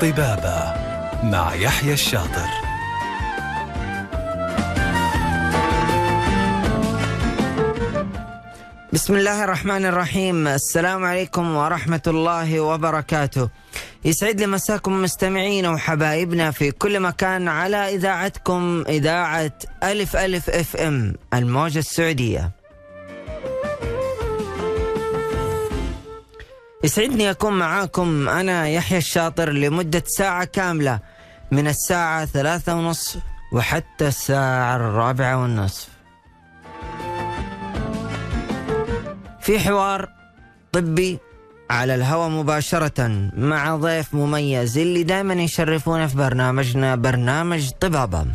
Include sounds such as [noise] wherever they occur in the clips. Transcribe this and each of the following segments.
طبابة مع يحيى الشاطر. بسم الله الرحمن الرحيم. السلام عليكم ورحمة الله وبركاته. يسعد لي مساكم مستمعين وحبايبنا في كل مكان على إذاعتكم إذاعة ألف ألف أف إم الموجة السعودية. يسعدني أكون معاكم. أنا يحيى الشاطر لمدة ساعة كاملة من الساعة ثلاثة ونصف وحتى الساعة الرابعة والنصف. في حوار طبي على الهواء مباشرة مع ضيف مميز اللي دائما يشرفونا في برنامجنا برنامج طبابة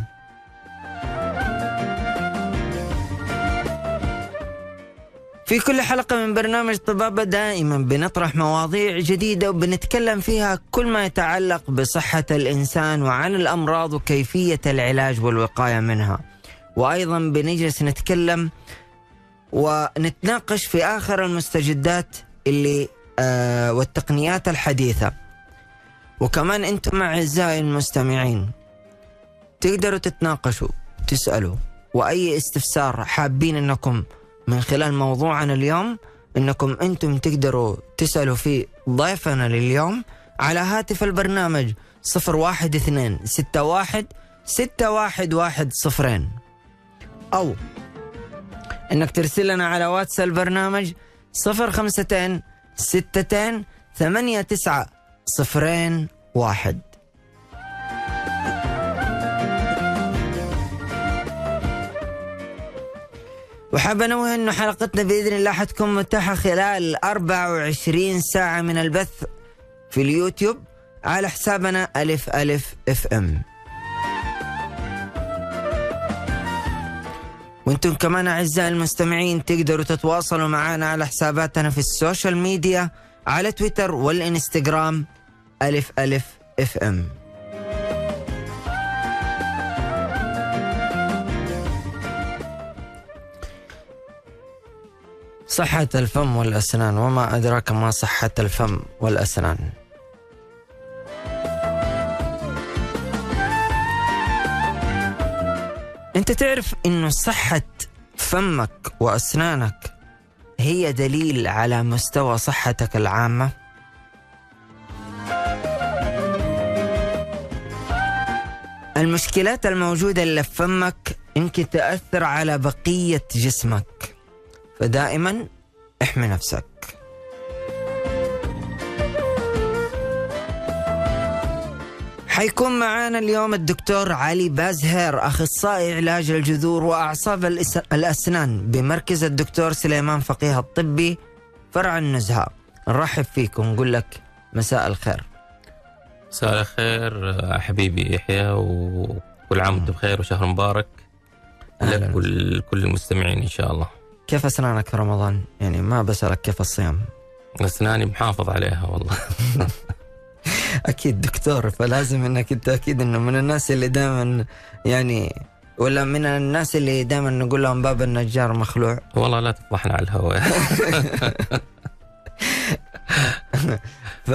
في كل حلقة من برنامج طبابة دائما بنطرح مواضيع جديدة وبنتكلم فيها كل ما يتعلق بصحة الإنسان وعن الأمراض وكيفية العلاج والوقاية منها. وأيضا بنجلس نتكلم ونتناقش في آخر المستجدات اللي آه والتقنيات الحديثة. وكمان أنتم أعزائي المستمعين تقدروا تتناقشوا تسألوا وأي استفسار حابين أنكم من خلال موضوعنا اليوم إنكم أنتم تقدروا تسألوا في ضيفنا لليوم على هاتف البرنامج 012 61 6110 أو إنك ترسل لنا على واتس البرنامج 052 62 89 01 وحاب أنوه انه حلقتنا بإذن الله حتكون متاحة خلال 24 ساعة من البث في اليوتيوب على حسابنا ألف ألف FM. وأنتم كمان أعزائي المستمعين تقدروا تتواصلوا معنا على حساباتنا في ال social media على تويتر والإنستغرام ألف ألف إف إم. صحة الفم والأسنان وما أدراك ما صحة الفم والأسنان. أنت تعرف انه صحة فمك وأسنانك هي دليل على مستوى صحتك العامة؟ المشكلات الموجودة اللي في فمك يمكن تأثر على بقية جسمك. فدائما احمي نفسك. حيكون معانا اليوم الدكتور علي بازهير أخصائي علاج الجذور وأعصاب الأسنان بمركز الدكتور سليمان فقيه الطبي فرع النزهة. نرحب فيك ونقول لك مساء الخير. مساء الخير حبيبي يحيى وكل عام وأنت بخير وشهر مبارك. لك ولكل المستمعين إن شاء الله. كيف أسنانك في رمضان؟ يعني ما بسألك كيف الصيام. اسناني محافظ عليها والله. [laughs] أكيد دكتور فلازم إنك أنت أكيد إنه من الناس اللي دائما يعني ولا من الناس اللي دائما نقول لهم باب النجار مخلوع. والله لا تفضحنا على الهواء. [laughs] ف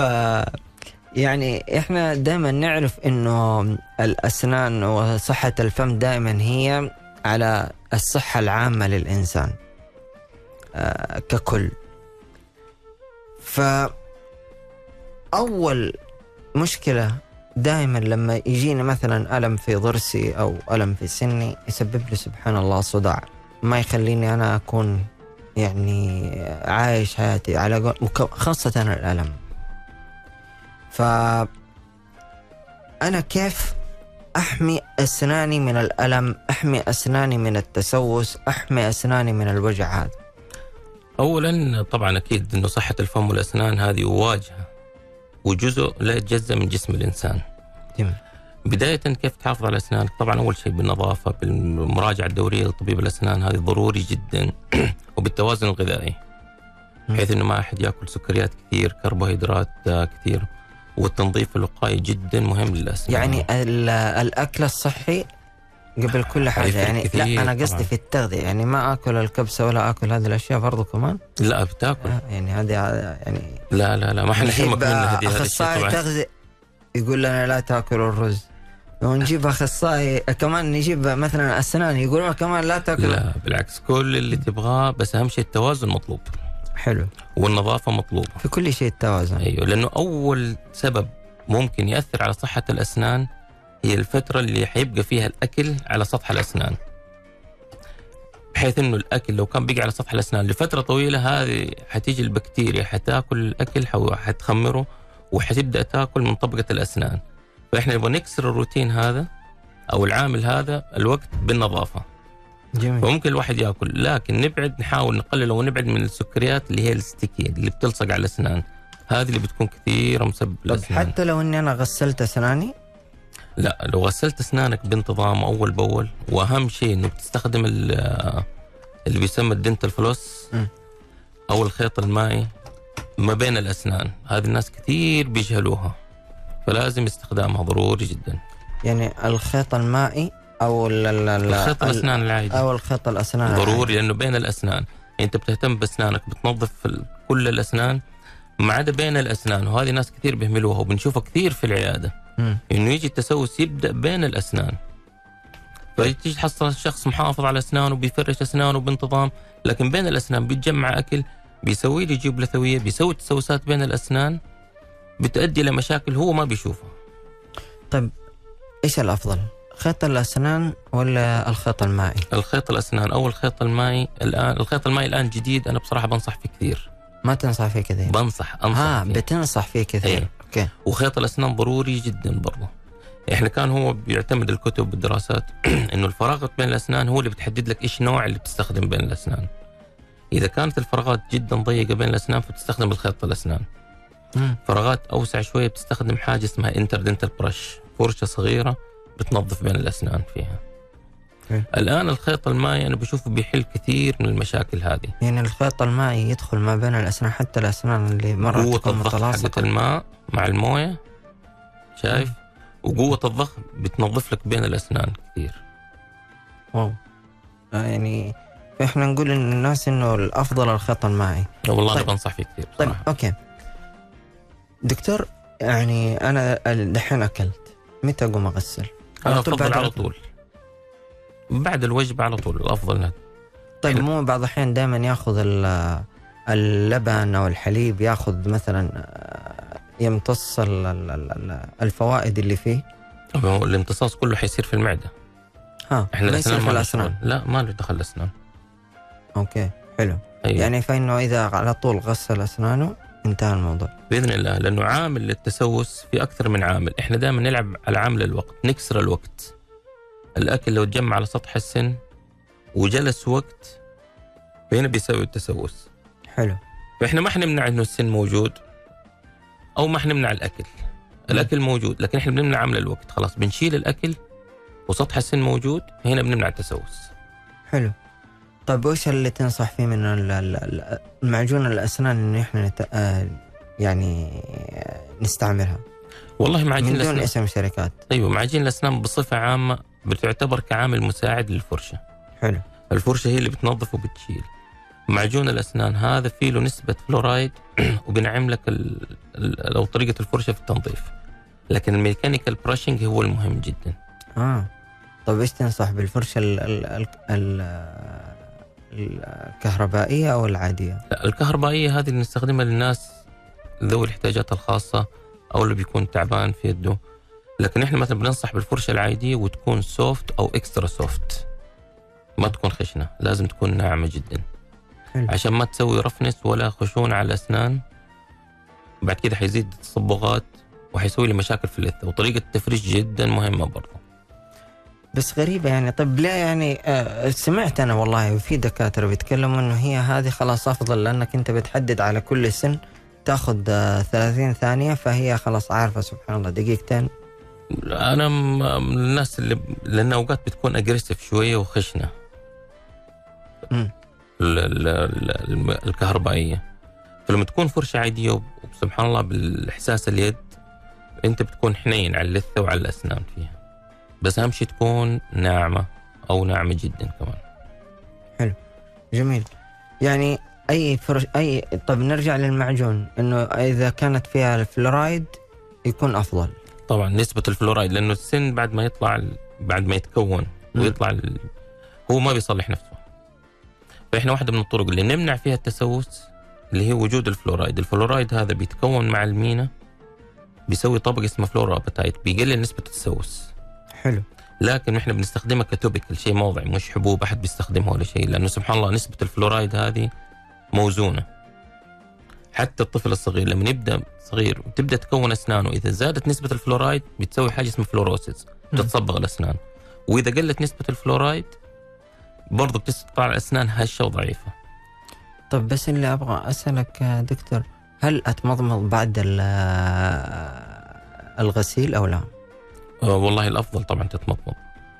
يعني إحنا دائما نعرف إنه الأسنان وصحة الفم دائما هي على الصحة العامة للإنسان. ككل. ف اول مشكلة دائما لما يجيني مثلا ألم في ضرسي أو ألم في سني يسبب لي سبحان الله صداع. ما يخليني أنا أكون يعني عايش حياتي على خاصة الألم. ف أنا كيف أحمي أسناني من الألم؟ أحمي أسناني من التسوس؟ أحمي أسناني من الوجع هذا اولا طبعا أكيد إنه صحة الفم والأسنان هذه واجهة وجزء لا يتجزأ من جسم الإنسان. جميل. بداية كيف تحافظ على اسنانك؟ طبعا أول شيء بالنظافة بالمراجعة الدورية لطبيب الأسنان هذه ضروري جدا [clears throat] وبالتوازن الغذائي. بحيث إنه ما أحد يأكل سكريات كثير، كربوهيدرات كثير والتنظيف الوقائي جدا مهم للأسنان. يعني الأكل الصحي قبل كل حاجة. يعني لا أنا قصدي في التغذية. يعني ما آكل الكبسة ولا آكل هذه الأشياء برضو كمان؟ لا بتأكل. آه يعني هذه يعني لا لا لا ما إحنا نحرمك منها هذه أخصائي تغذية. يقول لنا لا تأكلوا الرز. لو نجيب أخصائي كمان نجيب مثلا اسنان يقولون كمان لا تأكلوا. لا بالعكس كل اللي تبغاه بس أهم شيء التوازن مطلوب. حلو. والنظافة مطلوبة. في كل شيء التوازن. أيوه لأنه أول سبب ممكن يأثر على صحة الأسنان هي الفترة اللي حيبقى فيها الأكل على سطح الأسنان. بحيث إنه الأكل لو كان بقى على سطح الأسنان لفترة طويلة هذه حتيجي البكتيريا حتأكل الأكل حتخمره وحتبدأ تأكل من طبقة الأسنان. فإحنا نبغى نكسر الروتين هذا أو العامل هذا الوقت بالنظافة. جميل. فممكن الواحد يأكل لكن نبعد نحاول نقلل ونبعد من السكريات اللي هي ال sticky اللي بتلصق على الأسنان. هذه اللي بتكون كثيرة مسبب الأسنان. حتى لو إني أنا غسلت أسناني لا لو غسلت أسنانك بانتظام أول بأول وأهم شيء إنه بتستخدم ال- اللي بيسمى ال dental floss. أو الخيط المائي ما بين الأسنان. هذه الناس كثير بيجهلوها فلازم استخدامها ضروري جدا. يعني الخيط المائي أو ال ال ال الخيط ال- الأسنان العادي. أو الخيط الأسنان ضروري لأنه بين الأسنان. أنت بتهتم بأسنانك بتنظف كل الأسنان ما عدا بين الأسنان وهذه ناس كثير بيهملوها وبنشوفها كثير في العيادة. إنه يجي التسوس يبدأ بين الأسنان فتيجي تحصل الشخص محافظ على أسنانه بيفرش أسنانه بانتظام لكن بين الأسنان بيتجمع أكل بيسوي لي جيوب لثويه بيسوي تسوسات بين الأسنان بتؤدي إلى مشاكل هو ما بيشوفها طيب إيش الأفضل؟ خيط الأسنان ولا الخيط المائي؟ الخيط الأسنان أو الخيط المائي الآن الخيط المائي الآن جديد أنا بصراحة بنصح فيه كثير ما تنصح فيه كثير بنصح أنصح ها فيه. بتنصح فيه كثير إيه. أوكي. وخيط الأسنان ضروري جدا برضه إحنا كان هو بيعتمد الكتب والدراسات [clears throat] إنه الفراغات بين الأسنان هو اللي بتحدد لك إيش نوع اللي بتستخدم بين الأسنان. إذا كانت الفراغات جدا ضيقة بين الأسنان فبتستخدم الخيط الأسنان. مم. فراغات أوسع شوية بتستخدم حاجة اسمها انتردنتال برش فرشة صغيرة بتنظف بين الأسنان فيها. حلو. الآن الخيط المائي أنا بشوفه بيحل كثير من المشاكل هذه. يعني الخيط المائي يدخل ما بين الأسنان حتى الأسنان اللي مره تكون متلاصقة. الماء مع الموية شايف؟ وقوة الضغط بتنظف لك بين الأسنان كثير. wow. آه يعني إحنا نقول إن الناس إنه الأفضل الخيط المائي. والله طيب. أنا بنصح فيه كثير طيب بصراحة. okay. دكتور يعني أنا دحين أكلت. متى أقوم أغسل؟ أنا أفضل على. طول. بعد الوجبة على طول الأفضل طيب حلو. مو بعض الأحيان دائما ياخذ ال- اللبن أو الحليب ياخذ مثلا آه، يمتص ال- ال- ال- الفوائد اللي فيه؟ الامتصاص كله حيصير في المعدة. ها إحنا ما يصير الاسنان في الأسنان. لا ما له دخل الأسنان. أوكي حلو. أيوة. يعني فإنه إذا على طول غسل أسنانه انتهى الموضوع. بإذن الله لأنه عامل للتسوس في أكثر من عامل. إحنا دائما نلعب على عامل الوقت نكسر الوقت. الأكل لو تجمع على سطح السن وجلس وقت فهنا بيسوي التسوس. حلو. فإحنا ما حنمنع إنه السن موجود أو ما حنمنع الأكل. الأكل موجود لكن إحنا بنمنع عمل الوقت. خلاص بنشيل الأكل وسطح السن موجود هنا بنمنع التسوس. حلو. طيب وش اللي تنصح فيه من ال- ال- ال- المعجون الأسنان إنه إحنا نت... آه، يعني نستعملها؟ والله معاجين من دون الأسنان. اسم شركات. أيوه معاجين الأسنان بصفة عامة بتعتبر كعامل مساعد للفرشة. حلو. الفرشة هي اللي بتنظف وبتشيل. معجون الأسنان هذا فيه له نسبة فلورايد [clears throat] وبنعم لك. أو طريقة الفرشة في التنظيف. لكن ال mechanical brushing هو المهم جدا. آه. طيب إيش تنصح بالفرشة ال ال ال ال الكهربائية أو العادية؟ لا الكهربائية هذه اللي نستخدمها للناس ذوي الاحتياجات الخاصة أو اللي بيكون تعبان في يده. لكن إحنا مثلا بننصح بالفرشة العادية وتكون soft أو extra soft ما تكون خشنة لازم تكون ناعمة جدا. حلو. عشان ما تسوي roughness ولا خشونة على الاسنان بعد كده حيزيد التصبغات وحيسوي لي مشاكل في اللثه وطريقة التفريش جدا مهمة برضه بس غريبة يعني. طيب ليه يعني آه سمعت أنا والله وفي دكاترة بيتكلموا إنه هي هذه خلاص أفضل لأنك أنت بتحدد على كل سن تأخذ آه 30 ثانية فهي خلاص عارفة سبحان الله دقيقتين. أنا من الناس اللي لأن أوقات بتكون اجريسيف شوية وخشنة. ال- ال- ال- الكهربائية. فلما تكون فرشة عادية وسبحان الله بالإحساس اليد أنت بتكون حنين على اللثة وعلى الأسنان فيها. بس أهم شيء تكون ناعمة أو ناعمة جدا كمان. جميل. يعني أي فرش أي طيب نرجع للمعجون إنه إذا كانت فيها الفلورايد يكون أفضل. طبعا نسبة الفلورايد لأنه السن بعد ما يطلع بعد ما يتكون. ويطلع ال- هو ما بيصلح نفسه. فإحنا واحدة من الطرق اللي نمنع فيها التسوس اللي هي وجود ال fluoride. ال fluoride هذا بيتكون مع المينا بيسوي طبقه اسمها fluorapatite بيقلل نسبة التسوس. حلو. لكن إحنا بنستخدمها ك topical شيء موضعي مش حبوب أحد بيستخدمها ولا شيء لأنه سبحان الله نسبة الفلورايد هذه موزونة. حتى الطفل الصغير لما يبدأ صغير وتبدأ تكون اسنانه اذا زادت نسبة الفلورايد بتسوي حاجة اسمها fluorosis بتتصبغ الأسنان. وإذا قلت نسبة الفلورايد برضه بتطلع الأسنان هشه وضعيفه طب بس اللي أبغى أسألك دكتور هل أتمضمض بعد ال- الغسيل أو لا؟ آه والله الأفضل طبعا تتمضمض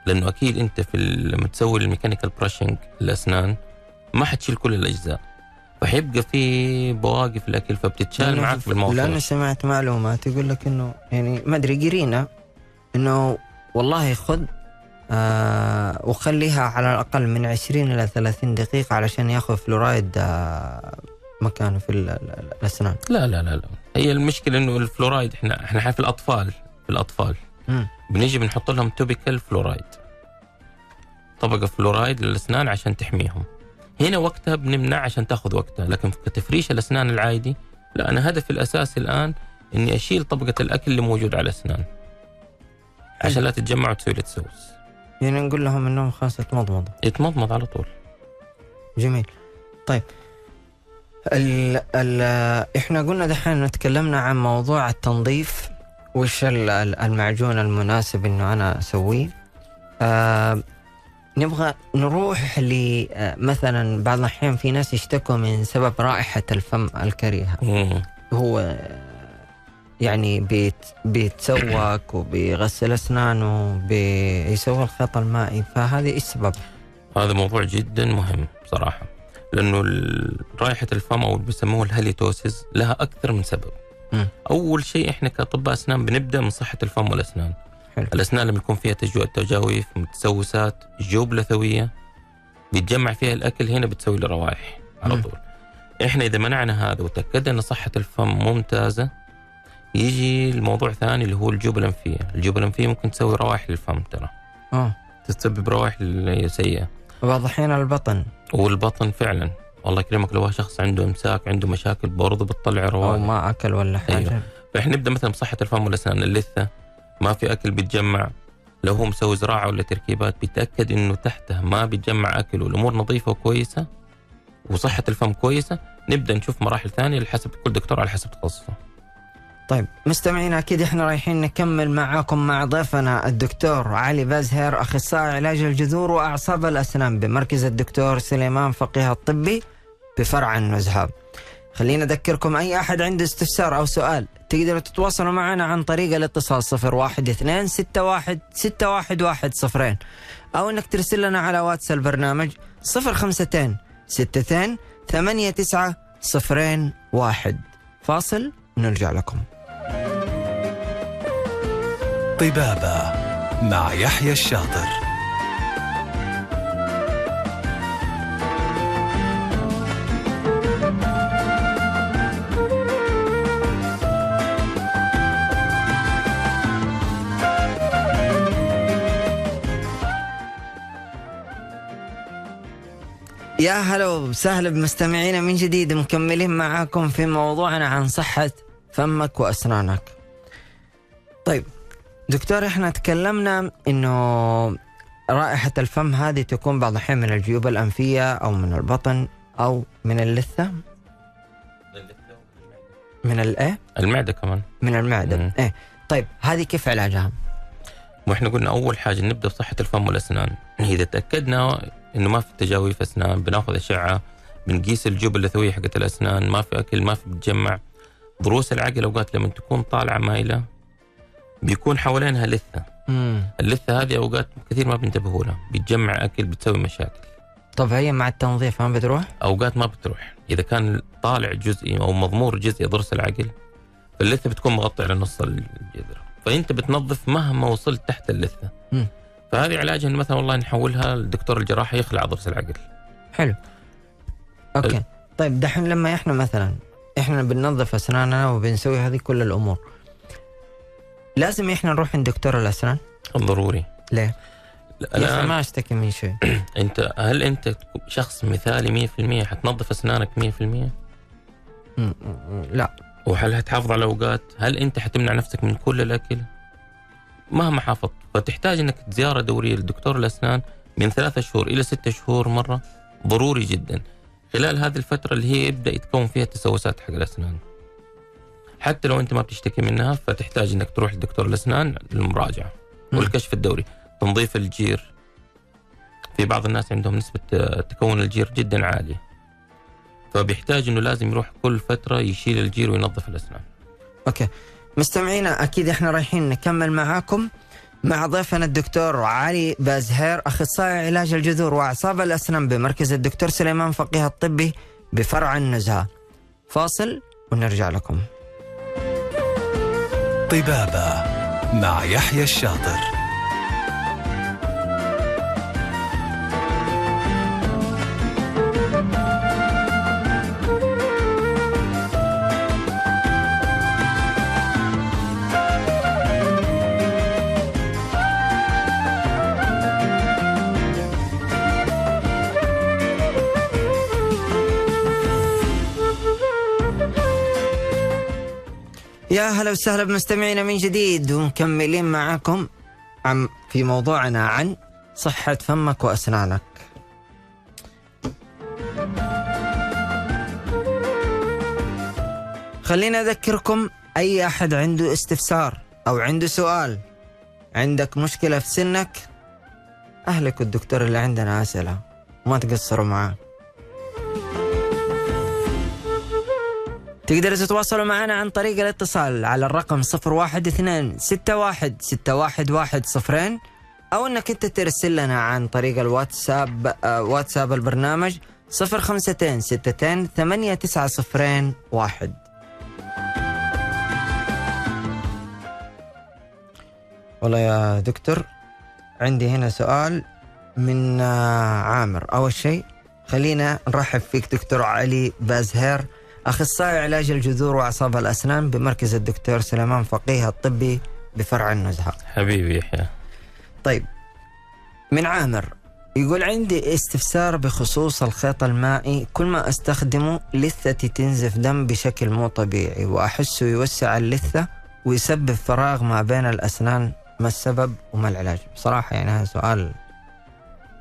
لأنه أكيد أنت في لما تسوي ال mechanical brushing الأسنان ما حتشيل كل الأجزاء. فحيبقى في بواقي في الأكل فبتتشال معك بالموضوع لأنه سمعت معلومات يقول لك إنه يعني ما أدري قرينا إنه والله خذ آه وخليها على الأقل من 20 إلى 30 دقيقة علشان ياخذ فلورايد آه مكانه في ال- ال- الأسنان. لا لا لا لا. هي المشكلة إنه الفلورايد إحنا إحنا في الأطفال في الأطفال. مم. بنيجي بنحط لهم topical fluoride. طبقة فلورايد للأسنان عشان تحميهم. هنا وقتها بنمنع عشان تاخذ وقتها لكن في كتفريش الأسنان العادي لا أنا هدفي الاساسي الآن إني أشيل طبقة الأكل اللي موجود على الأسنان عشان لا تتجمع وتسوي لي تسوس يعني نقول لهم إنهم خلاص اتمضمضوا. يتمضمض على طول. جميل. طيب. ال ال إحنا قلنا دحين تكلمنا عن موضوع التنظيف وش ال- ال- المعجون المناسب إنه أنا أسويه. آه نبغى نروح آه، مثلا بعض الأحيان في ناس يشتكوا من سبب رائحة الفم الكريهة مم. هو آه، يعني بيت بيتسوق وبيغسل أسنانه بيسوي الخيط المائي فهذه إيش سبب؟ هذا موضوع جدا مهم بصراحه لأنه ال- رائحة الفم أو اللي بيسموه الهاليتوسيس لها أكثر من سبب مم. أول شيء إحنا كاطباء أسنان بنبدأ من صحة الفم والأسنان حلو. الأسنان لما يكون فيها تجاويف متسوسات جيوب لثوية بيتجمع فيها الأكل هنا بتسوي له روائح على. طول. إحنا إذا منعنا هذا وتأكدنا إن صحة الفم ممتازة يجي الموضوع ثاني اللي هو الجيوب الأنفية. الجيوب الأنفية ممكن تسوي روائح للفم ترى. آه. تسبب روائح سيئة. بعض الأحيان البطن. والبطن فعلا. والله يكرمك لو شخص عنده أمساك عنده مشاكل برضه بتطلع أو روائح ما أكل ولا حاجة. أيوه. فإحنا نبدأ مثلا بصحة الفم والأسنان اللثة. ما في أكل بيتجمع لو هو مسوي زراعة ولا تركيبات بيتأكد إنه تحته ما بيتجمع أكل والأمور نظيفة وكويسة وصحة الفم كويسة نبدأ نشوف مراحل ثانية لحسب كل دكتور على حسب تخصصه طيب مستمعينا أكيد إحنا رايحين نكمل معاكم مع ضيفنا الدكتور علي بازهر أخصائي علاج الجذور وأعصاب الأسنان بمركز الدكتور سليمان فقيه الطبي بفرع النزهة. خلينا أذكركم أي أحد عنده استفسار أو سؤال تقدروا تتواصلوا معنا عن طريق الاتصال 012 61 611 أو إنك ترسل لنا على واتس البرنامج 052 62 89 01 فاصل نرجع لكم. طبابة مع يحيى الشاطر يا هلا وسهلا بمستمعينا من جديد مكملين معاكم في موضوعنا عن صحة فمك وأسنانك طيب دكتور إحنا تكلمنا إنه رائحة الفم هذه تكون بعض الأحيان من الجيوب الأنفية أو من البطن أو من اللثة من الإيه؟ المعدة كمان من المعدة مم. إيه طيب هذه كيف علاجها؟ وإحنا قلنا أول حاجة نبدأ بصحه الفم والأسنان إذا تأكدنا إنه ما في تجاويف أسنان بناخذ أشعة بنقيس الجيوب اللثويه حقت الأسنان ما في أكل ما في بتجمع ضروس العقل أوقات لما تكون طالعة مايلة بيكون حوالينها لثة مم. اللثة هذه أوقات كثير ما بينتبهوا لها بتجمع أكل بتسوي مشاكل طب هي مع التنظيف ما بتروح؟ أوقات ما بتروح إذا كان طالع جزئي أو مضمور جزئي ضرس العقل فاللثة بتكون مغطية على نص الجذر فأنت بتنظف مهما وصلت تحت اللثة مم. فهذه علاجها إن مثلا والله نحولها للدكتور الجراح يخلع ضرس العقل حلو أوكي طيب دحين لما إحنا مثلا إحنا بننظف أسناننا وبنسوي هذه كل الأمور لازم إحنا نروح عند دكتور الأسنان ضروري ليه؟ الآن ما أشتكي من شيء [clears throat] أنت هل أنت شخص مثالي 100% حتنظف أسنانك 100%؟ م- م- لا وهل هتحافظ على الاوقات؟ هل أنت حتمنع نفسك من كل الأكل؟ مهما حافظت فتحتاج إنك زياره دورية لدكتور الأسنان من ثلاثة شهور إلى ستة شهور مرة ضروري جدا. خلال هذه الفترة اللي هي يبدأ يتكون فيها التسوسات حق الأسنان. حتى لو أنت ما بتشتكي منها فتحتاج إنك تروح لدكتور الأسنان للمراجعة. والكشف الدوري. تنظيف الجير في بعض الناس عندهم نسبة آه، تكون الجير جدا عالية. فبيحتاج إنه لازم يروح كل فترة يشيل الجير وينظف الأسنان. أوكي مستمعينا أكيد إحنا رايحين نكمل معاكم مع ضيفنا الدكتور علي بازهير أخصائي علاج الجذور وأعصاب الأسنان بمركز الدكتور سليمان فقيه الطبي بفرع النزهة. فاصل ونرجع لكم. طبابة مع يحيى الشاطر يا هلا وسهلا بمستمعينا من جديد. ومكملين معاكم عن في موضوعنا عن صحة فمك وأسنانك. خلينا أذكركم أي أحد عنده استفسار أو عنده سؤال عندك مشكلة في سنك أهلك والدكتور اللي عندنا أسئلة. وما تقصروا معاه. تقدروا تتواصلوا معنا عن طريق الاتصال على الرقم 012 61 611 صفرين أو أنك أنت ترسل لنا عن طريق الواتساب آه، واتساب البرنامج 052 62 89 صفرين واحد. والله يا دكتور عندي هنا سؤال من آه، عامر. أول شيء خلينا نرحب فيك دكتور علي بازهير. أخصائي علاج الجذور وأعصاب الأسنان بمركز الدكتور سليمان فقيه الطبي بفرع النزهة. حبيبي يحيى. طيب من عامر يقول عندي استفسار بخصوص الخيط المائي. كل ما أستخدمه لثتي تنزف دم بشكل مو طبيعي وأحسه يوسع اللثة ويسبب فراغ ما بين الأسنان. ما السبب وما العلاج؟ بصراحة يعني هذا سؤال.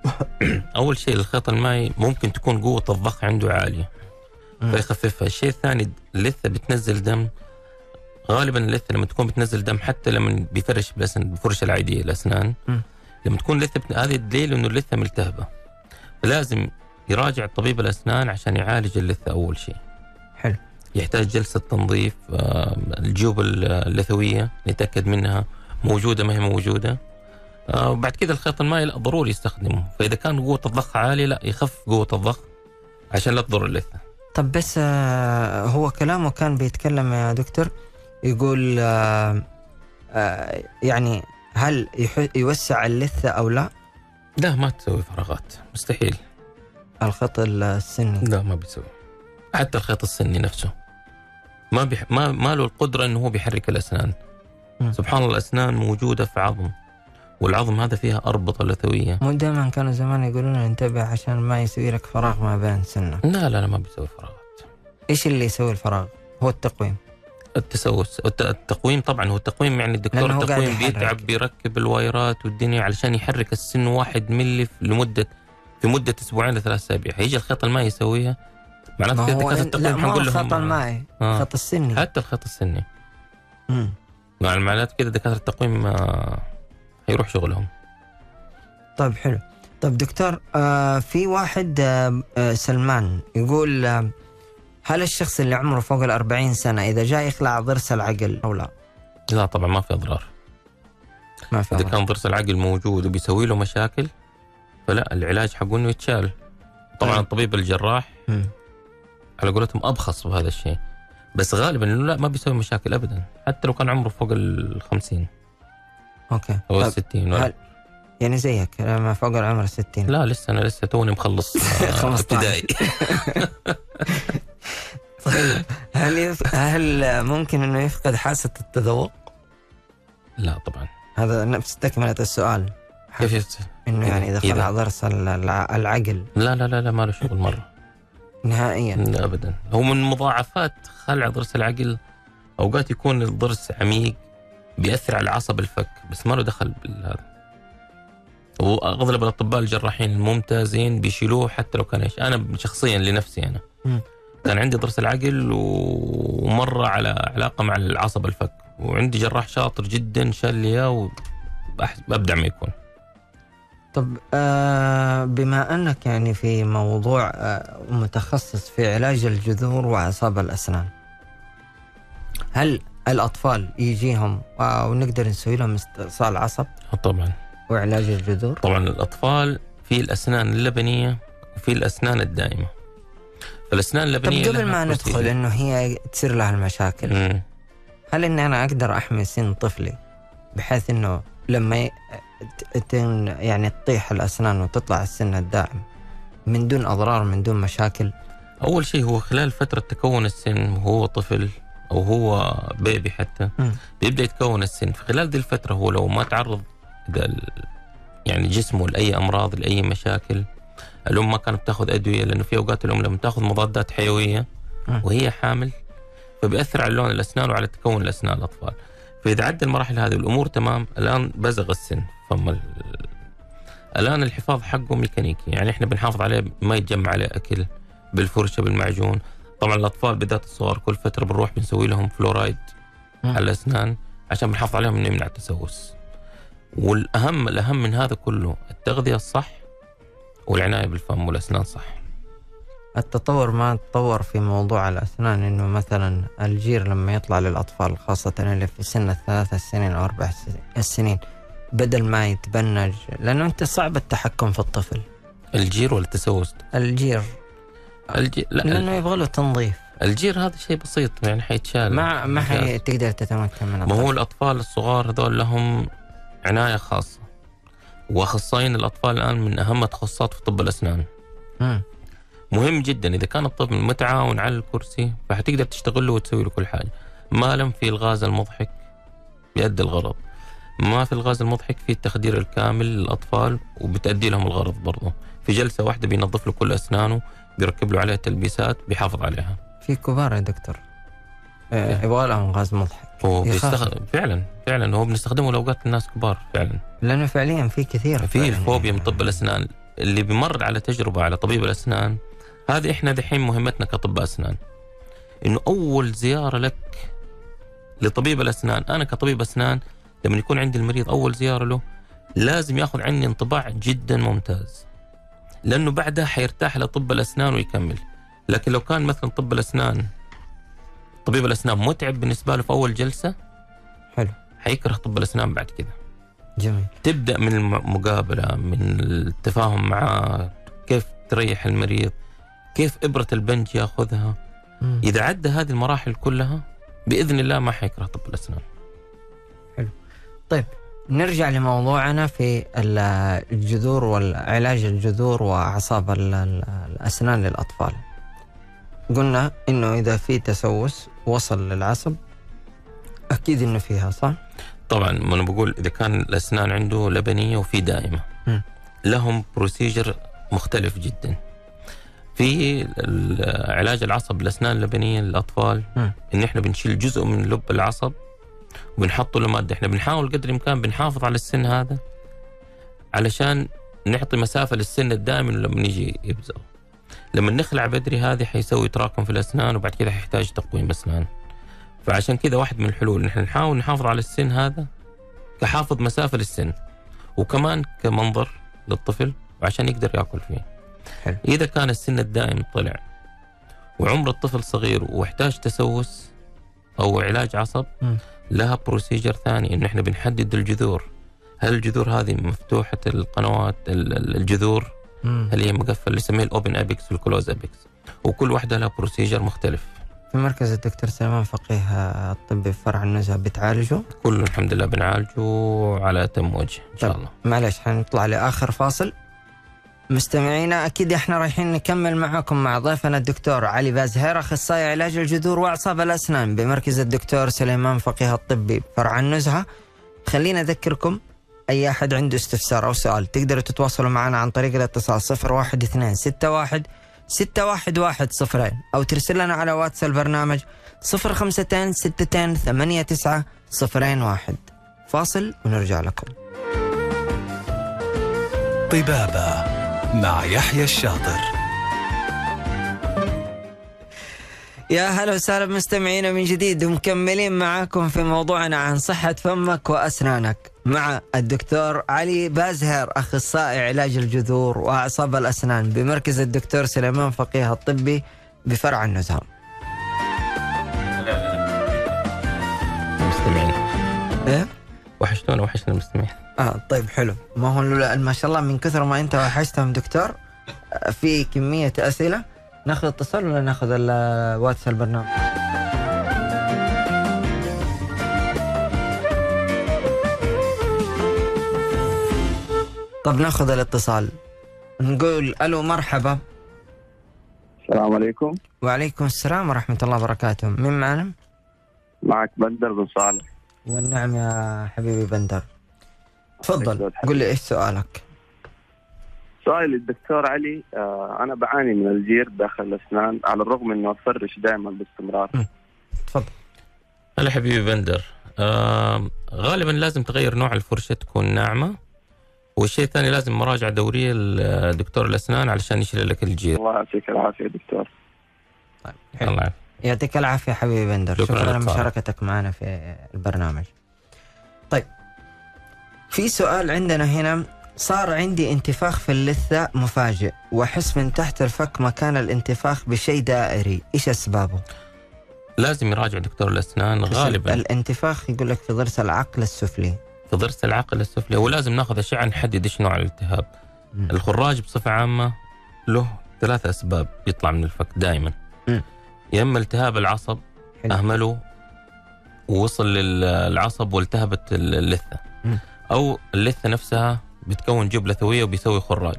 [coughs] أول شيء الخيط المائي ممكن تكون قوة الضخ عنده عالية. فيخففها الشيء الثاني اللثة بتنزل دم. غالبا اللثة لما تكون بتنزل دم حتى لما بيفرش بالفرشه العاديه الأسنان. لما تكون اللثه بت... هذه دليل إنه اللثة ملتهبة. فلازم يراجع طبيب الأسنان عشان يعالج اللثة أول شيء. حلو. يحتاج جلسة تنظيف الجيوب اللثوية نتأكد منها موجودة ما هي موجودة. آه، وبعد كده الخيط المائي لا ضروري يستخدمه. فإذا كان قوة الضخ عالية لا يخف قوة الضخ عشان لا تضر اللثة. طب بس آه، هو كلامه كان بيتكلم يا دكتور يقول آه، آه، يعني هل يوسع اللثة أو لا؟ لا ما تسوي فراغات مستحيل. الخط السني. لا ما بيسوي. حتى الخيط السني نفسه. ما بيح... ما ما له القدرة إنه هو بيحرك الأسنان. مم. سبحان الله الأسنان موجودة في عظم. والعظم هذا فيها اربطه لثويه مو دائما كانوا زمان يقولون انتبه عشان ما يسوي لك فراغ ما بين سنك لا لا لا ما بيسوي فراغات. إيش اللي يسوي الفراغ؟ هو التقويم. التسوس الت- التقويم طبعا هو التقويم يعني الدكتور التقويم. بيتعب بيركب الوايرات والدنيا علشان يحرك السن واحد ملي لمدة في مدة أسبوعين لثلاث أسابيع. هيجي الخيط المائي يسويها. معناته هو دكاتره التقويم حنقول لهم المائي آه. الخط السني. حتى الخيط السني. مم. مع معناته كده دكاترة التقويم آه، هيروح شغلهم. طيب حلو. طيب دكتور آه في واحد آه آه سلمان يقول آه هل الشخص اللي عمره فوق الأربعين سنة إذا جاء يخلع ضرس العقل أو لا؟ لا طبعا ما في أضرار. ما في أمر. كان ضرس العقل موجود وبيسوي له مشاكل فلا العلاج حقه إنه يتشال. طبعا طيب. الطبيب الجراح مم. على قولتهم أبخص بهذا الشيء. بس غالبا لا ما بيسوي مشاكل ابدا حتى لو كان عمره فوق ال 50 okay. أو ال طيب 60 هل يعني زيك لما فوق العمر الستين لا لسه أنا لسه توني مخلص [laughs] آه، 15. ابتدائي. [laughs] طيب هل يف... هل ممكن إنه يفقد حاسة التذوق؟ لا طبعا. هذا نفس تكملة السؤال. كيف يصير؟ إنه يعني إذا خلع ضرس الع- العقل. لا لا لا لا ما له شغل مرة. [laughs] نهائيا. لا ابدا. هو من مضاعفات خلع ضرس العقل أوقات يكون الضرس عميق بيأثر على عصب الفك بس ما له دخل بالهذا. وأغلب الأطباء الجراحين الممتازين بيشيلوه حتى لو كان إيش أنا شخصيا لنفسي أنا. كان عندي ضرس العقل ومرة على علاقة مع العصب الفك. وعندي جراح شاطر جدا شال لي إياه وابدع ما يكون. طب آه بما أنك يعني في موضوع آه متخصص في علاج الجذور وأعصاب الأسنان هل الأطفال يجيهم ونقدر نسوي لهم استئصال عصب طبعا وعلاج الجذور؟ طبعا الأطفال في الأسنان اللبنية وفي الأسنان الدائمة فالاسنان طب اللبنية قبل لها ما ندخل. إنه هي تصير لها المشاكل مم. هل إني أنا أقدر أحمي سن طفلي بحيث إنه لما يعني تطيح الأسنان وتطلع السن الدائم من دون أضرار من دون مشاكل أول شيء هو خلال فترة تكون السن وهو طفل أو هو بيبي حتى. بيبدأ يتكون السن. في خلال دي الفترة هو لو ما تعرض يعني جسمه لأي أمراض لأي مشاكل الأم ما كانت بتاخذ أدوية لأنه في أوقات الأم لما تاخذ مضادات حيوية. وهي حامل فبيأثر على لون الأسنان وعلى تكون الأسنان الأطفال. فإذا عدى المراحل هذه والأمور تمام الآن بزغ السن. فما ال- الآن الحفاظ حقه ميكانيكي يعني إحنا بنحافظ عليه ما يتجمع عليه أكل بالفرشة بالمعجون. طبعا الأطفال بالذات الصغار كل فترة بنروح بنسوي لهم فلورايد. على الاسنان عشان بنحافظ عليهم إنه يمنع التسوس. والاهم الأهم من هذا كله التغذية الصح والعناية بالفم والأسنان صح. التطور ما تطور في موضوع الأسنان إنه مثلا الجير لما يطلع للأطفال خاصة اللي في سن الثلاث سنين أو أربع س- السنين بدل ما يتبنج لأنه أنت صعب التحكم في الطفل. الجير ولا التسوس الجير الجير لا لأنه يبغى له تنظيف. الجير هذا شيء بسيط يعني حيتشال. ما ما ممتاز. حي تقدر تتمكن من ما هو الأطفال. الصغار هذول لهم عناية خاصة. وأخصائيين الأطفال الآن من أهم التخصصات في طب الأسنان. مم. مهم جدا. إذا كان الطفل متعاون على الكرسي فحتقدر تشتغل له وتسوي له كل حاجة. ما لم في الغاز المضحك بيأدي الغرض. ما في الغاز المضحك في التخدير الكامل للأطفال وبتأدي لهم الغرض برضه في جلسة واحدة بينظف له كل أسنانه بيركب له عليها تلبيسات بيحافظ عليها. في كبار يا دكتور. آه، إيه. يبغى لهم غاز مضحك هو. بيستخدم فعلا فعلا هو بنستخدمه لأوقات الناس كبار فعلا. لأنه فعليا في كثير. في الفوبيا من. طب الأسنان. اللي بيمر على تجربة على طبيب الأسنان هذه إحنا دحين مهمتنا كطباء أسنان. إنه أول زيارة لك لطبيب الأسنان أنا كطبيب أسنان لما يكون عندي المريض أول زيارة له لازم ياخذ عني انطباع جدا ممتاز. لأنه بعدها حيرتاح لطب الأسنان ويكمل. لكن لو كان مثلا طب الأسنان طبيب الأسنان متعب بالنسبة له في أول جلسة حلو. حيكره طب الأسنان بعد كده. جميل. تبدأ من المقابلة من التفاهم معاه كيف تريح المريض كيف إبرة البنج يأخذها. مم. إذا عدى هذه المراحل كلها بإذن الله ما حيكره طب الأسنان. طيب نرجع لموضوعنا في ال- الجذور والعلاج الجذور وأعصاب ال- ال- الأسنان للأطفال. قلنا إنه إذا في تسوس وصل للعصب أكيد إنه فيها صح؟ طبعا ما أنا بقول إذا كان الأسنان عنده لبنية وفي دائمة مم. لهم بروسيجر مختلف جدا في علاج العصب الأسنان اللبنية للأطفال مم. إن إحنا بنشيل جزء من لب العصب وبنحط له ماده إحنا بنحاول قدر الإمكان بنحافظ على السن هذا علشان نعطي مسافة للسن الدائم لما يجي يبزغ لما نخلع بدري هذه حيسوي تراكم في الأسنان وبعد كده حيحتاج تقويم أسنان فعشان كذا واحد من الحلول نحن نحاول نحافظ على السن هذا كحافظ مسافة للسن وكمان كمنظر للطفل وعشان يقدر يأكل فيه حلو. إذا كان السن الدائم طلع وعمر الطفل صغير واحتاج تسوس أو علاج عصب مم. لها procedure ثاني إنه إحنا بنحدد الجذور. هل الجذور هذه مفتوحة القنوات ال- ال- الجذور؟ مم. هل هي مقفل اللي يسميه ال open apex وال close apex وكل واحدة لها procedure مختلف. في مركز الدكتور سليمان فقيه الطبي في فرع النزهة بتعالجه؟ كله الحمد لله بنعالجه على اتم وجه إن شاء طيب. الله. معلش حنطلع لآخر فاصل. مستمعينا أكيد إحنا رايحين نكمل معكم مع ضيفنا الدكتور علي بازهير أخصائي علاج الجذور وأعصاب الأسنان بمركز الدكتور سليمان فقيه الطبي فرع النزهة. خلينا أذكركم أي أحد عنده استفسار أو سؤال تقدروا تتواصلوا معنا عن طريق الاتصال 012 61 611 أو ترسل لنا على واتس البرنامج 052 62 89 01 فاصل ونرجع لكم. طبابة. مع يحيى الشاطر. يا هلا وسهلا بمستمعينا من جديد ومكملين معاكم في موضوعنا عن صحة فمك وأسنانك مع الدكتور علي بازهر أخصائي علاج الجذور وأعصاب الأسنان بمركز الدكتور سليمان فقيه الطبي بفرع النزهة. المستمعين إيه؟ وحشتونا وحشنا المستمعين. آه طيب حلو. ما هو لولا- ما شاء الله من كثر ما أنت وحشتهم دكتور آه، في كمية أسئلة. ناخذ اتصال ولا ناخذ ال- واتس البرنامج؟ طب ناخذ الاتصال. نقول ألو مرحبا. السلام عليكم. وعليكم السلام ورحمة الله وبركاته. مين معنا؟ معك بندر بن صالح. والنعم يا حبيبي بندر. تفضل. قل لي إيش سؤالك؟ سؤالي للدكتور علي آه أنا بعاني من الجير داخل الأسنان على الرغم إنه أفرش دائما باستمرار. تفضل. هلا حبيبي بندر. آه غالبا لازم تغير نوع الفرشة تكون ناعمة والشيء الثاني لازم مراجعة دورية لدكتور الأسنان علشان يشيل لك الجير. الله يعطيك العافية يا دكتور. طيب. الله يعافيك. يعطيك العافية حبيبي بندر. شكراً. لمشاركتك معنا في البرنامج. طيب في سؤال عندنا هنا. صار عندي انتفاخ في اللثة مفاجئ وأحس من تحت الفك مكان الانتفاخ بشيء دائري. إيش أسبابه؟ لازم يراجع دكتور الأسنان غالبا. الانتفاخ يقول لك في ضرس العقل السفلي. في ضرس العقل السفلي ولازم ناخذ أشعة نحدد إيش نوع الالتهاب. الخراج بصفة عامة له ثلاث أسباب يطلع من الفك دائما. يا إما التهاب العصب حلو. أهمله ووصل للعصب والتهبت اللثة مم. أو اللثة نفسها بتكون جيوب لثوية وبيسوي خراج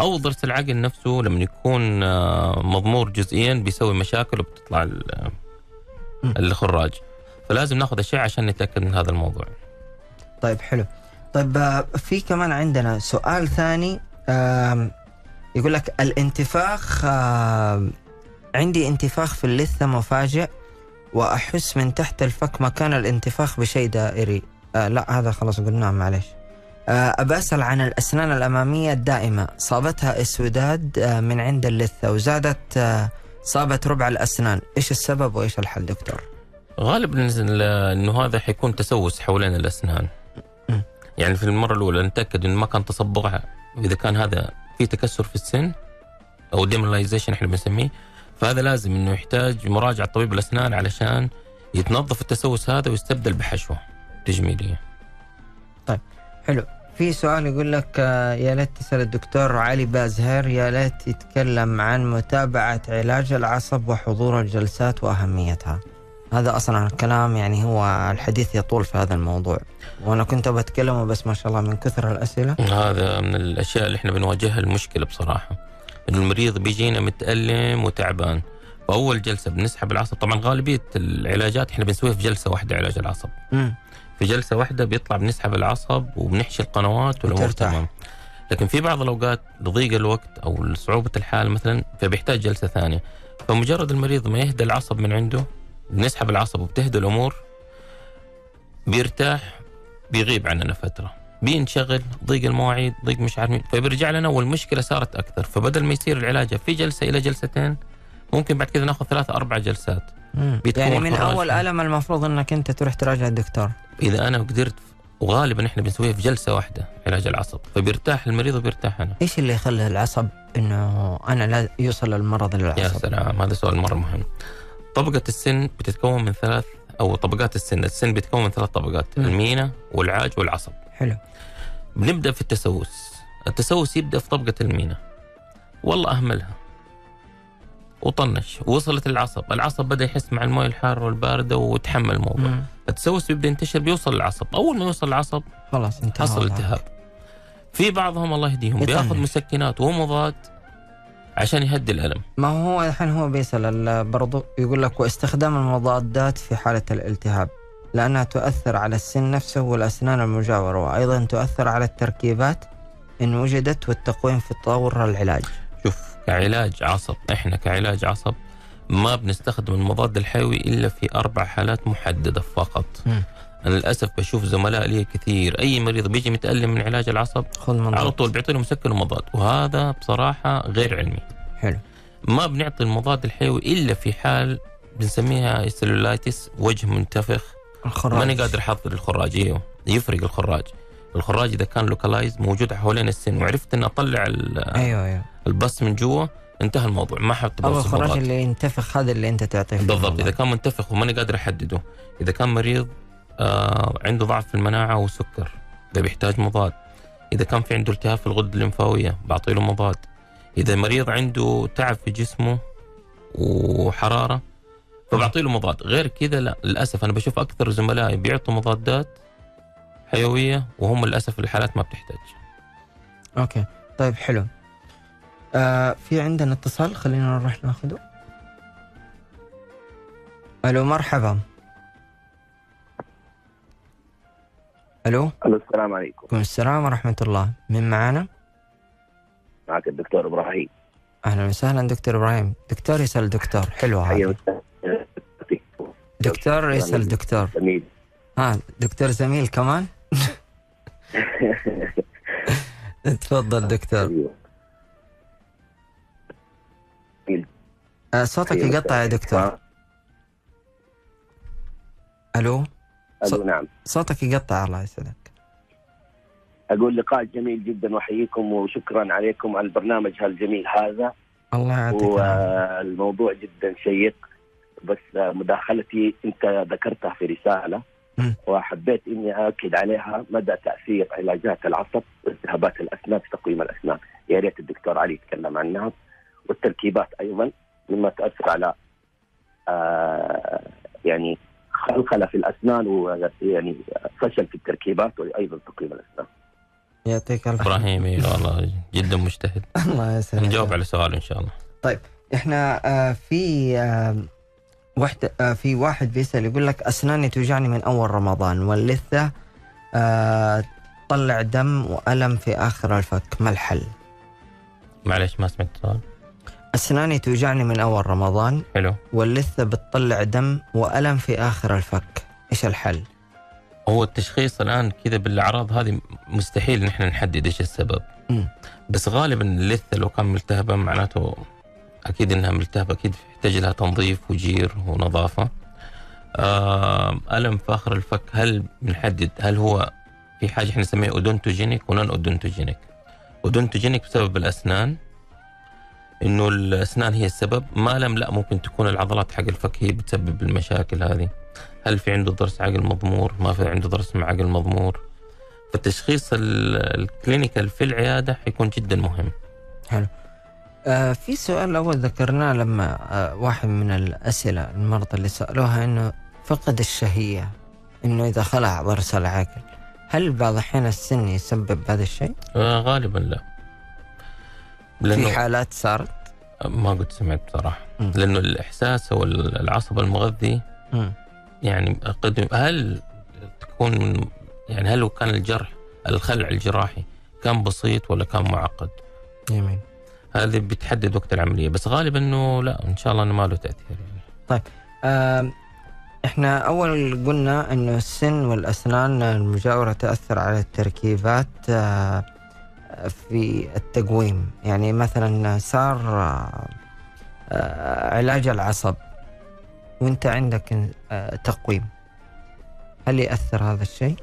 أو ضرس العقل نفسه لما يكون آه، مضمور جزئيا بيسوي مشاكل وبتطلع. الخراج فلازم ناخذ أشعة عشان نتأكد من هذا الموضوع طيب حلو طيب آه، في كمان عندنا سؤال ثاني يقول لك الانتفاخ عندي انتفاخ في اللثة مفاجئ وأحس من تحت الفك مكان الانتفاخ بشيء دائري. آه لا هذا خلاص قلناه معلش آه أبى أسأل عن الأسنان الأمامية الدائمة. صابتها إسوداد آه من عند اللثة وزادت آه صابت ربع الأسنان. إيش السبب وإيش الحل دكتور؟ غالبا ال- إنه هذا حيكون تسوس حوالين الأسنان. مم. يعني في المرة الأولى نتأكد إنه ما كان تصبغ إذا كان هذا في تكسر في السن أو demineralization إحنا بنسميه فهذا لازم إنه يحتاج مراجعة طبيب الأسنان علشان يتنظف التسوس هذا ويستبدل بحشوة تجميلية. حلو. في سؤال يقول لك آه، يا ليت تسأل الدكتور علي بازهير يا ليت يتكلم عن متابعة علاج العصب وحضور الجلسات وأهميتها. هذا أصلا الكلام يعني هو الحديث يطول في هذا الموضوع. وأنا كنت بتكلمه بس ما شاء الله من كثر الأسئلة. هذا من الأشياء اللي إحنا بنواجهها المشكلة بصراحة. انه المريض بيجينا متألم وتعبان. فاول جلسة بنسحب العصب. طبعا غالبية العلاجات إحنا بنسويها في جلسة واحدة علاج العصب. مم. في جلسة واحدة بيطلع بنسحب العصب وبنحشي القنوات والأمور. تمام. لكن في بعض الأوقات لضيق الوقت أو لصعوبه الحال مثلا فبيحتاج جلسة ثانية. فمجرد المريض ما يهدى العصب من عنده بنسحب العصب وبتهدى الأمور بيرتاح بيغيب عننا فترة. بينشغل ضيق المواعيد ضيق مش عارف مين، فبيرجع لنا والمشكلة صارت أكثر. فبدل ما يصير العلاج في جلسة إلى جلستين ممكن بعد كذا ناخذ ثلاثة أربع جلسات. يعني من خراج. أول ألم المفروض أنك أنت تروح تراجع الدكتور. إذا أنا قدرت وغالبا إحنا بنسويها في جلسة واحدة علاج العصب. فبيرتاح المريض وبيرتاح أنا. إيش اللي يخلي العصب أنه أنا لا يوصل المرض يا للعصب سلام هذا سؤال مرة مهم. طبقة السن بتتكون من ثلاث أو طبقات السن. السن بيتكون من ثلاث طبقات. المينا والعاج والعصب. حلو. بنبدأ في التسوس. التسوس يبدأ في طبقة المينا والله أهملها. وطنش. وصلت العصب. العصب بدأ يحس مع الموية الحارة والباردة وتحمل الموضوع مم. التسوس بيبدا ينتشر بيوصل للعصب أول ما يوصل العصب خلاص انتهى حصل. التهاب. في بعضهم الله يهديهم. بياخذ مسكنات ومضاد عشان يهدي الألم. ما هو الحين هو بيسأل ال- برضو يقول لك واستخدام المضادات في حالة الالتهاب؟ لأنها تؤثر على السن نفسه والأسنان المجاورة وأيضا تؤثر على التركيبات إن وجدت والتقويم في تطور العلاج شوف كعلاج عصب إحنا كعلاج عصب ما بنستخدم المضاد الحيوي إلا في أربع حالات محددة فقط. مم. أنا للأسف بشوف زملاء لي كثير أي مريض بيجي متألم من علاج العصب على. طول بيعطي له مسكن ومضاد وهذا بصراحة غير علمي. حلو ما بنعطي المضاد الحيوي إلا في حال بنسميها cellulitis وجه منتفخ الخراج ماني قادر أحضر الخراج إيوه يفرق الخراج الخراج إذا كان localized موجود حوالين السن وعرفت إني أطلع ال- أيوه أيوه ال pus من جوا انتهى الموضوع ما حط بوصف الخراج. اللي ينتفخ هذا اللي أنت تعطيه بالضبط. إذا كان منتفخ وماني قادر أحدده إذا كان مريض آه عنده ضعف في المناعة وسكر ده بيحتاج مضاد إذا كان في عنده التهاب في الغدة الليمفاوية بعطي له مضاد إذا مريض عنده تعب في جسمه وحرارة فبعطي له مضاد. غير كذا لا للأسف أنا بشوف أكثر زملائي بيعطوا مضادات حيوية وهم للأسف الحالات ما بتحتاج. أوكي. طيب حلو. آه في عندنا اتصال خلينا نروح ناخذه ألو مرحبا. ألو؟ ألو السلام عليكم. السلام ورحمة الله. من معانا؟ معك الدكتور إبراهيم. أهلا وسهلا دكتور إبراهيم. دكتور يسأل دكتور. وسهلا فيك. دكتور يسأل دكتور. جميل ها دكتور زميل كمان؟ [laughs] تفضل دكتور. أيوة. آه صوتك أيوة. يقطع يا دكتور. ألو؟ ألو نعم. صوتك يقطع الله يسعدك. أقول لقاء جميل جدا وأحييكم وشكرا عليكم على البرنامج الجميل هذا. الله يعطيك. والموضوع جدا شيق. بس مداخلتي انت ذكرتها في رسالة. وحبيت اني اكد عليها مدى تأثير علاجات العصب والتهابات الأسنان في تقويم الأسنان. يا ريت الدكتور علي يتكلم عنها. والتركيبات أيضا مما تأثر على آه يعني خلخلة في الأسنان ويعني فشل في التركيبات وأيضا تقويم الأسنان. يعطيك الف إبراهيم إيه والله جدا مجتهد. [laughs] الله يسعدك نجاوب على سؤال إن شاء الله. إحنا آه في وحدة آه في واحد بيسأل يقول لك أسناني توجعني من أول رمضان واللثة آه طلع دم وألم في آخر الفك ما الحل؟ معلش ما سمعت السؤال أسناني توجعني من أول رمضان حلو واللثة بتطلع دم وألم في آخر الفك إيش الحل؟ هو التشخيص الآن كذا بالأعراض هذه مستحيل نحن نحدد إيش السبب مم. بس غالبا اللثة لو كان ملتهبة معناته أكيد إنها ملتهبة أكيد يحتاج لها تنظيف وجير ونظافة. آه ألم في اخر الفك هل بنحدد هل هو في حاجة إحنا نسميها odontogenic و non-odontogenic odontogenic بسبب الأسنان إنه الأسنان هي السبب. ما لم لا ممكن تكون العضلات حق الفك هي بتسبب المشاكل هذه. هل في عنده ضرس عقل مطمور؟ ما في عنده ضرس عقل مطمور. فالتشخيص ال- ال clinical في العيادة حيكون جدا مهم. آه في سؤال أول ذكرناه لما آه واحد من الأسئلة المرضى اللي سألوها إنه فقد الشهية إنه إذا خلع ضرس العقل هل بعض الأحيان السن يسبب هذا الشيء؟ آه غالبا لا في حالات صارت؟ ما قد سمعت بصراحة مم. لأنه الإحساس أو ال- العصب المغذي مم. يعني قد هل تكون من يعني هل كان الجرح الخلع الجراحي كان بسيط ولا كان معقد؟ جميل هذه بتحدد وقت العملية بس غالبا إنه لا إن شاء الله إنه ما له تأثير يعني. آه إحنا أول قلنا إنه السن والأسنان المجاورة تأثر على التركيبات آه في التقويم. يعني مثلا صار آه آه علاج العصب وإنت عندك تقويم. هل يأثر هذا الشيء؟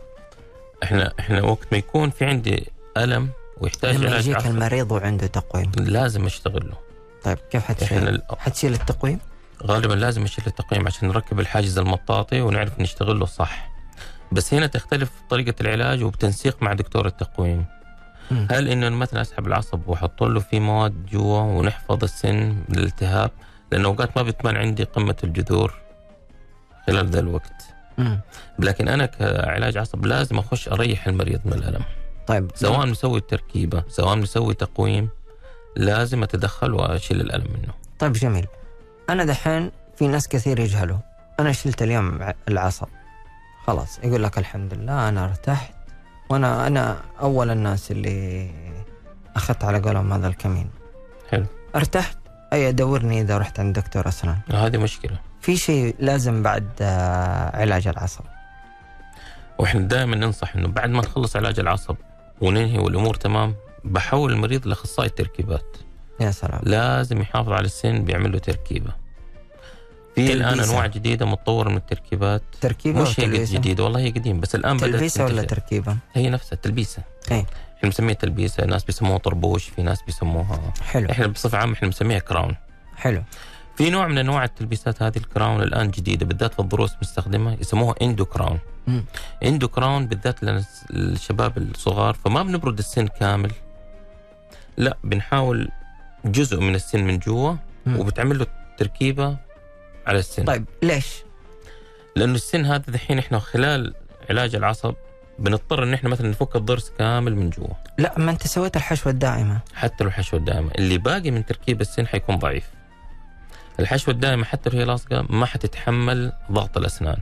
إحنا إحنا وقت ما يكون في عندي ألم ويحتاج لما يجيك المريض وعنده تقويم لازم اشتغل له طيب كيف حتشيل؟ حتشيل التقويم؟ غالبا لازم نشيل التقييم عشان نركب الحاجز المطاطي ونعرف نشتغل له صح بس هنا تختلف طريقة العلاج وبتنسيق مع دكتور التقويم مم. هل إنه مثلا أسحب العصب واحط له فيه مواد جوا ونحفظ السن من الالتهاب لأنه أوقات ما بتبان عندي قمة الجذور خلال ذا الوقت مم. لكن أنا كعلاج عصب لازم أخش أريح المريض من الألم طيب. سواء مسوي التركيبة سواء مسوي تقويم لازم أتدخل وأشيل الألم منه. طيب جميل. أنا دحين في ناس كثير يجهلوا. أنا شلت اليوم العصب خلاص يقول لك الحمد لله أنا ارتحت. وأنا أنا أول الناس اللي أخذت على قولهم هذا الكمين. حلو. ارتحت؟ أي دورني إذا رحت عند دكتور أسنان. هذه مشكلة. في شيء لازم بعد آه، علاج العصب. وإحنا دائما ننصح إنه بعد ما نخلص علاج العصب وننهي والأمور تمام. بحول المريض لأخصائي التركيبات. يا سلام. لازم يحافظ على السن بيعمل له تركيبة. في الآن. أنواع جديدة متطورة من التركيبات. تركيبة مش هي؟ جديدة والله هي قديم بس الآن بدأت تلبيسة ولا. تركيبة؟ هي نفسها التلبيسه إيه إحنا بنسميها تلبيسة ناس بيسموها طربوش في ناس بيسموها حلو. إحنا بصفة عامة إحنا بنسميها crown. حلو. في نوع من أنواع التلبيسات هذه ال crown الآن جديدة بالذات في الضروس مستخدمه يسموها endocrown. مم. endocrown بالذات للشباب الصغار فما بنبرد السن كامل. لا بنحاول جزء من السن من جوا. وبتعمل له تركيبة على السن. طيب ليش؟ لأنه السن هذا دحين إحنا خلال علاج العصب بنضطر إن إحنا مثلا نفك الضرس كامل من جوا. لا ما أنت سويت الحشوة الدائمة. حتى لو الحشوة الدائمة. اللي باقي من تركيب السن حيكون ضعيف. الحشوه الدائمه حتى لو هي لاصقه ما حتتحمل ضغط الأسنان.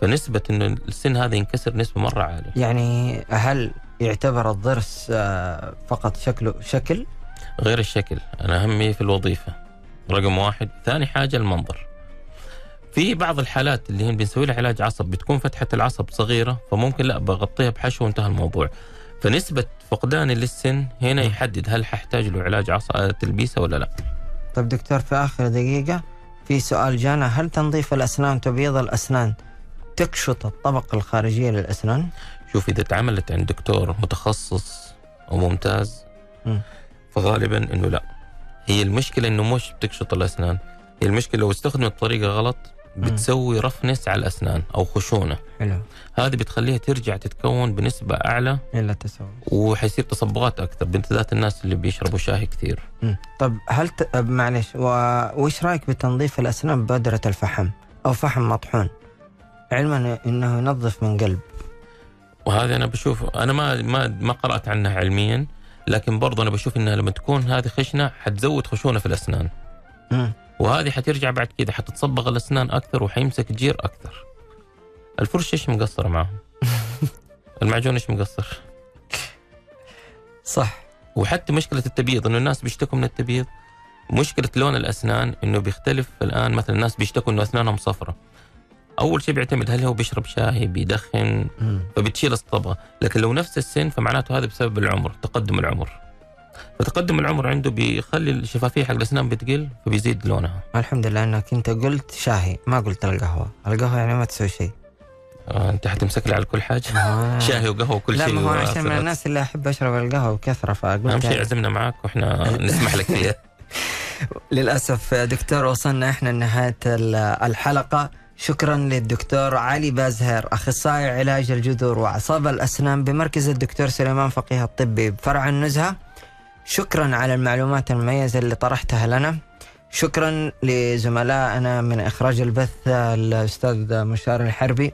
فنسبة إنه السن هذا ينكسر نسبة مرة عالية. يعني هل يعتبر الضرس آه، فقط شكله شكل؟ غير الشكل أنا اهمي في الوظيفة. رقم واحد. ثاني حاجة المنظر. في بعض الحالات اللي هي بنسوي لها علاج عصب بتكون فتحة العصب صغيرة فممكن لا بغطيها بحشو وانتهى الموضوع. فنسبة فقداني للسن هنا يحدد هل ححتاج له علاج عصب تلبيسه ولا لا. طيب دكتور في آخر دقيقة في سؤال جانا هل تنظيف الأسنان تبييض الأسنان تكشط الطبقه الخارجية للأسنان؟ شوف إذا تعاملت عند دكتور متخصص وممتاز مم. فغالبا إنه لا هي المشكلة إنه مش بتكشط الأسنان هي المشكلة لو استخدمت بطريقه غلط بتسوي رفنس على الأسنان أو خشونة. حلو. هذه بتخليها ترجع تتكون بنسبة أعلى. الا تسوي. وحيصير تصبغات أكثر بالذات الناس اللي بيشربوا شاي كثير. مم. طب هل ت... معلش و... وش رأيك بتنظيف الأسنان ببودره الفحم؟ أو فحم مطحون؟ علما إنه ينظف من قلب. وهذا أنا بشوف أنا ما ما ما قرأت عنها علميا لكن برضه أنا بشوف إنها لما تكون هذه خشنة حتزود خشونة في الأسنان. مم. وهذه حترجع بعد كذا حتتصبغ الأسنان أكثر وحيمسك جير أكثر. الفرشه إيش مقصره معهم [laughs] المعجون إيش مقصر؟ صح. وحتى مشكلة التبييض إنه الناس بيشتكوا من التبييض. مشكلة لون الأسنان إنه بيختلف الآن مثلا الناس بيشتكوا إنه أسنانهم صفرة. أول شيء بيعتمد هل هو بيشرب شاي بيدخن. فبتشيل الصبغة. لكن لو نفس السن فمعناته هذا بسبب العمر تقدم العمر. فتقدم العمر عنده بيخلي الشفافية حق الأسنان بتقل فبيزيد لونها. الحمد لله انك انت قلت شاهي ما قلت القهوة. القهوة يعني ما تسوي شيء. آه انت حتمسك لي على كل حاجة. آه. [laughs] شاي وقهوة وكل لا شيء ما هو عشان من. الناس اللي أحب أشرب القهوة بكثرة فقلت أهم شيء. عزمنا معاك وإحنا [laughs] نسمح لك فيها. [laughs] للأسف يا دكتور وصلنا إحنا لنهاية ال- الحلقة. شكرا للدكتور علي بازهر أخصائي علاج الجذور وأعصاب الأسنان بمركز الدكتور سليمان فقيه الطبي بفرع النزهة. شكرا على المعلومات المميزة اللي طرحتها لنا. شكرا لزملائنا من إخراج البث الأستاذ مشار الحربي.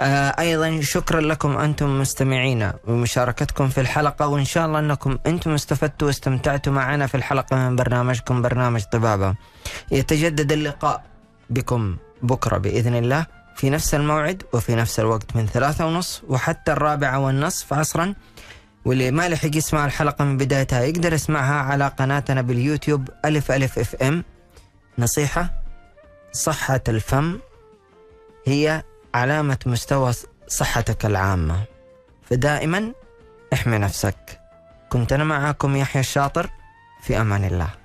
آه، أيضا شكرا لكم أنتم مستمعينا ومشاركتكم في الحلقة وإن شاء الله أنكم أنتم استفدتوا واستمتعتوا معنا في الحلقة من برنامجكم برنامج طبابة. يتجدد اللقاء بكم بكرة بإذن الله في نفس الموعد وفي نفس الوقت من ثلاثة ونص وحتى الرابعة والنصف عصرا. واللي ما لحق يسمع الحلقة من بدايتها يقدر يسمعها على قناتنا باليوتيوب ألف ألف إف إم. نصيحة صحة الفم هي علامة مستوى صحتك العامة. فدائما احمي نفسك. كنت أنا معكم يحيى الشاطر. في أمان الله.